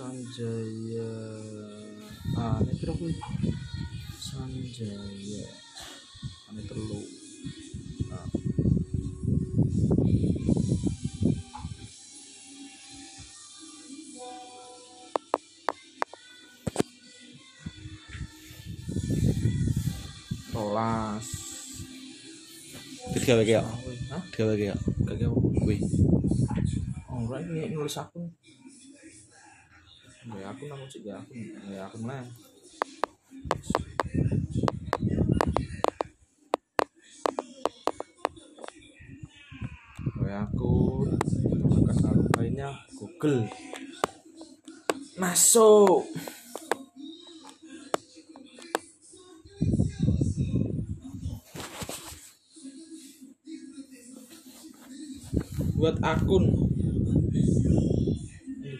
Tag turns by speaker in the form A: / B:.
A: Sanjaya ah ini kira kuwi Sanjaya ini telu nah. rolas
B: Digawe ki ya. Digawe ki ya.
A: Gak apa?
B: Kuwi.
A: Oh, right, ini nulis akun. Ya aku namun sih ya aku ya aku lah. Ya aku menggunakan akun lainnya Google. Masuk. Buat akun